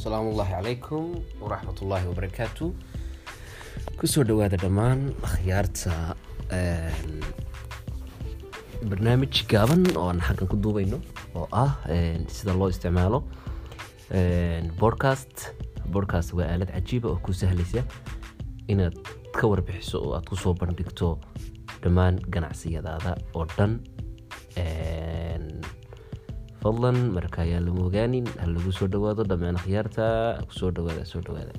asalaamu ullaahi calaykum waraxmat ullaahi wabarakaatu ku soo dhawaada dhammaan akhyaarta barnaamij gaaban oo aan xaggan ku duubayno oo ah sida loo isticmaalo podcast. Podcast waa aalad cajiiba oo ku sahlaysa inaad ka warbixiso oo aad ku soo bandhigto dhammaan ganacsiyadaada oo dhan fadlan marka ayaan lama ogaanin ha lagu soo dhawaado dhammaan akhyaarta ku soo dhawaada soo dhawaada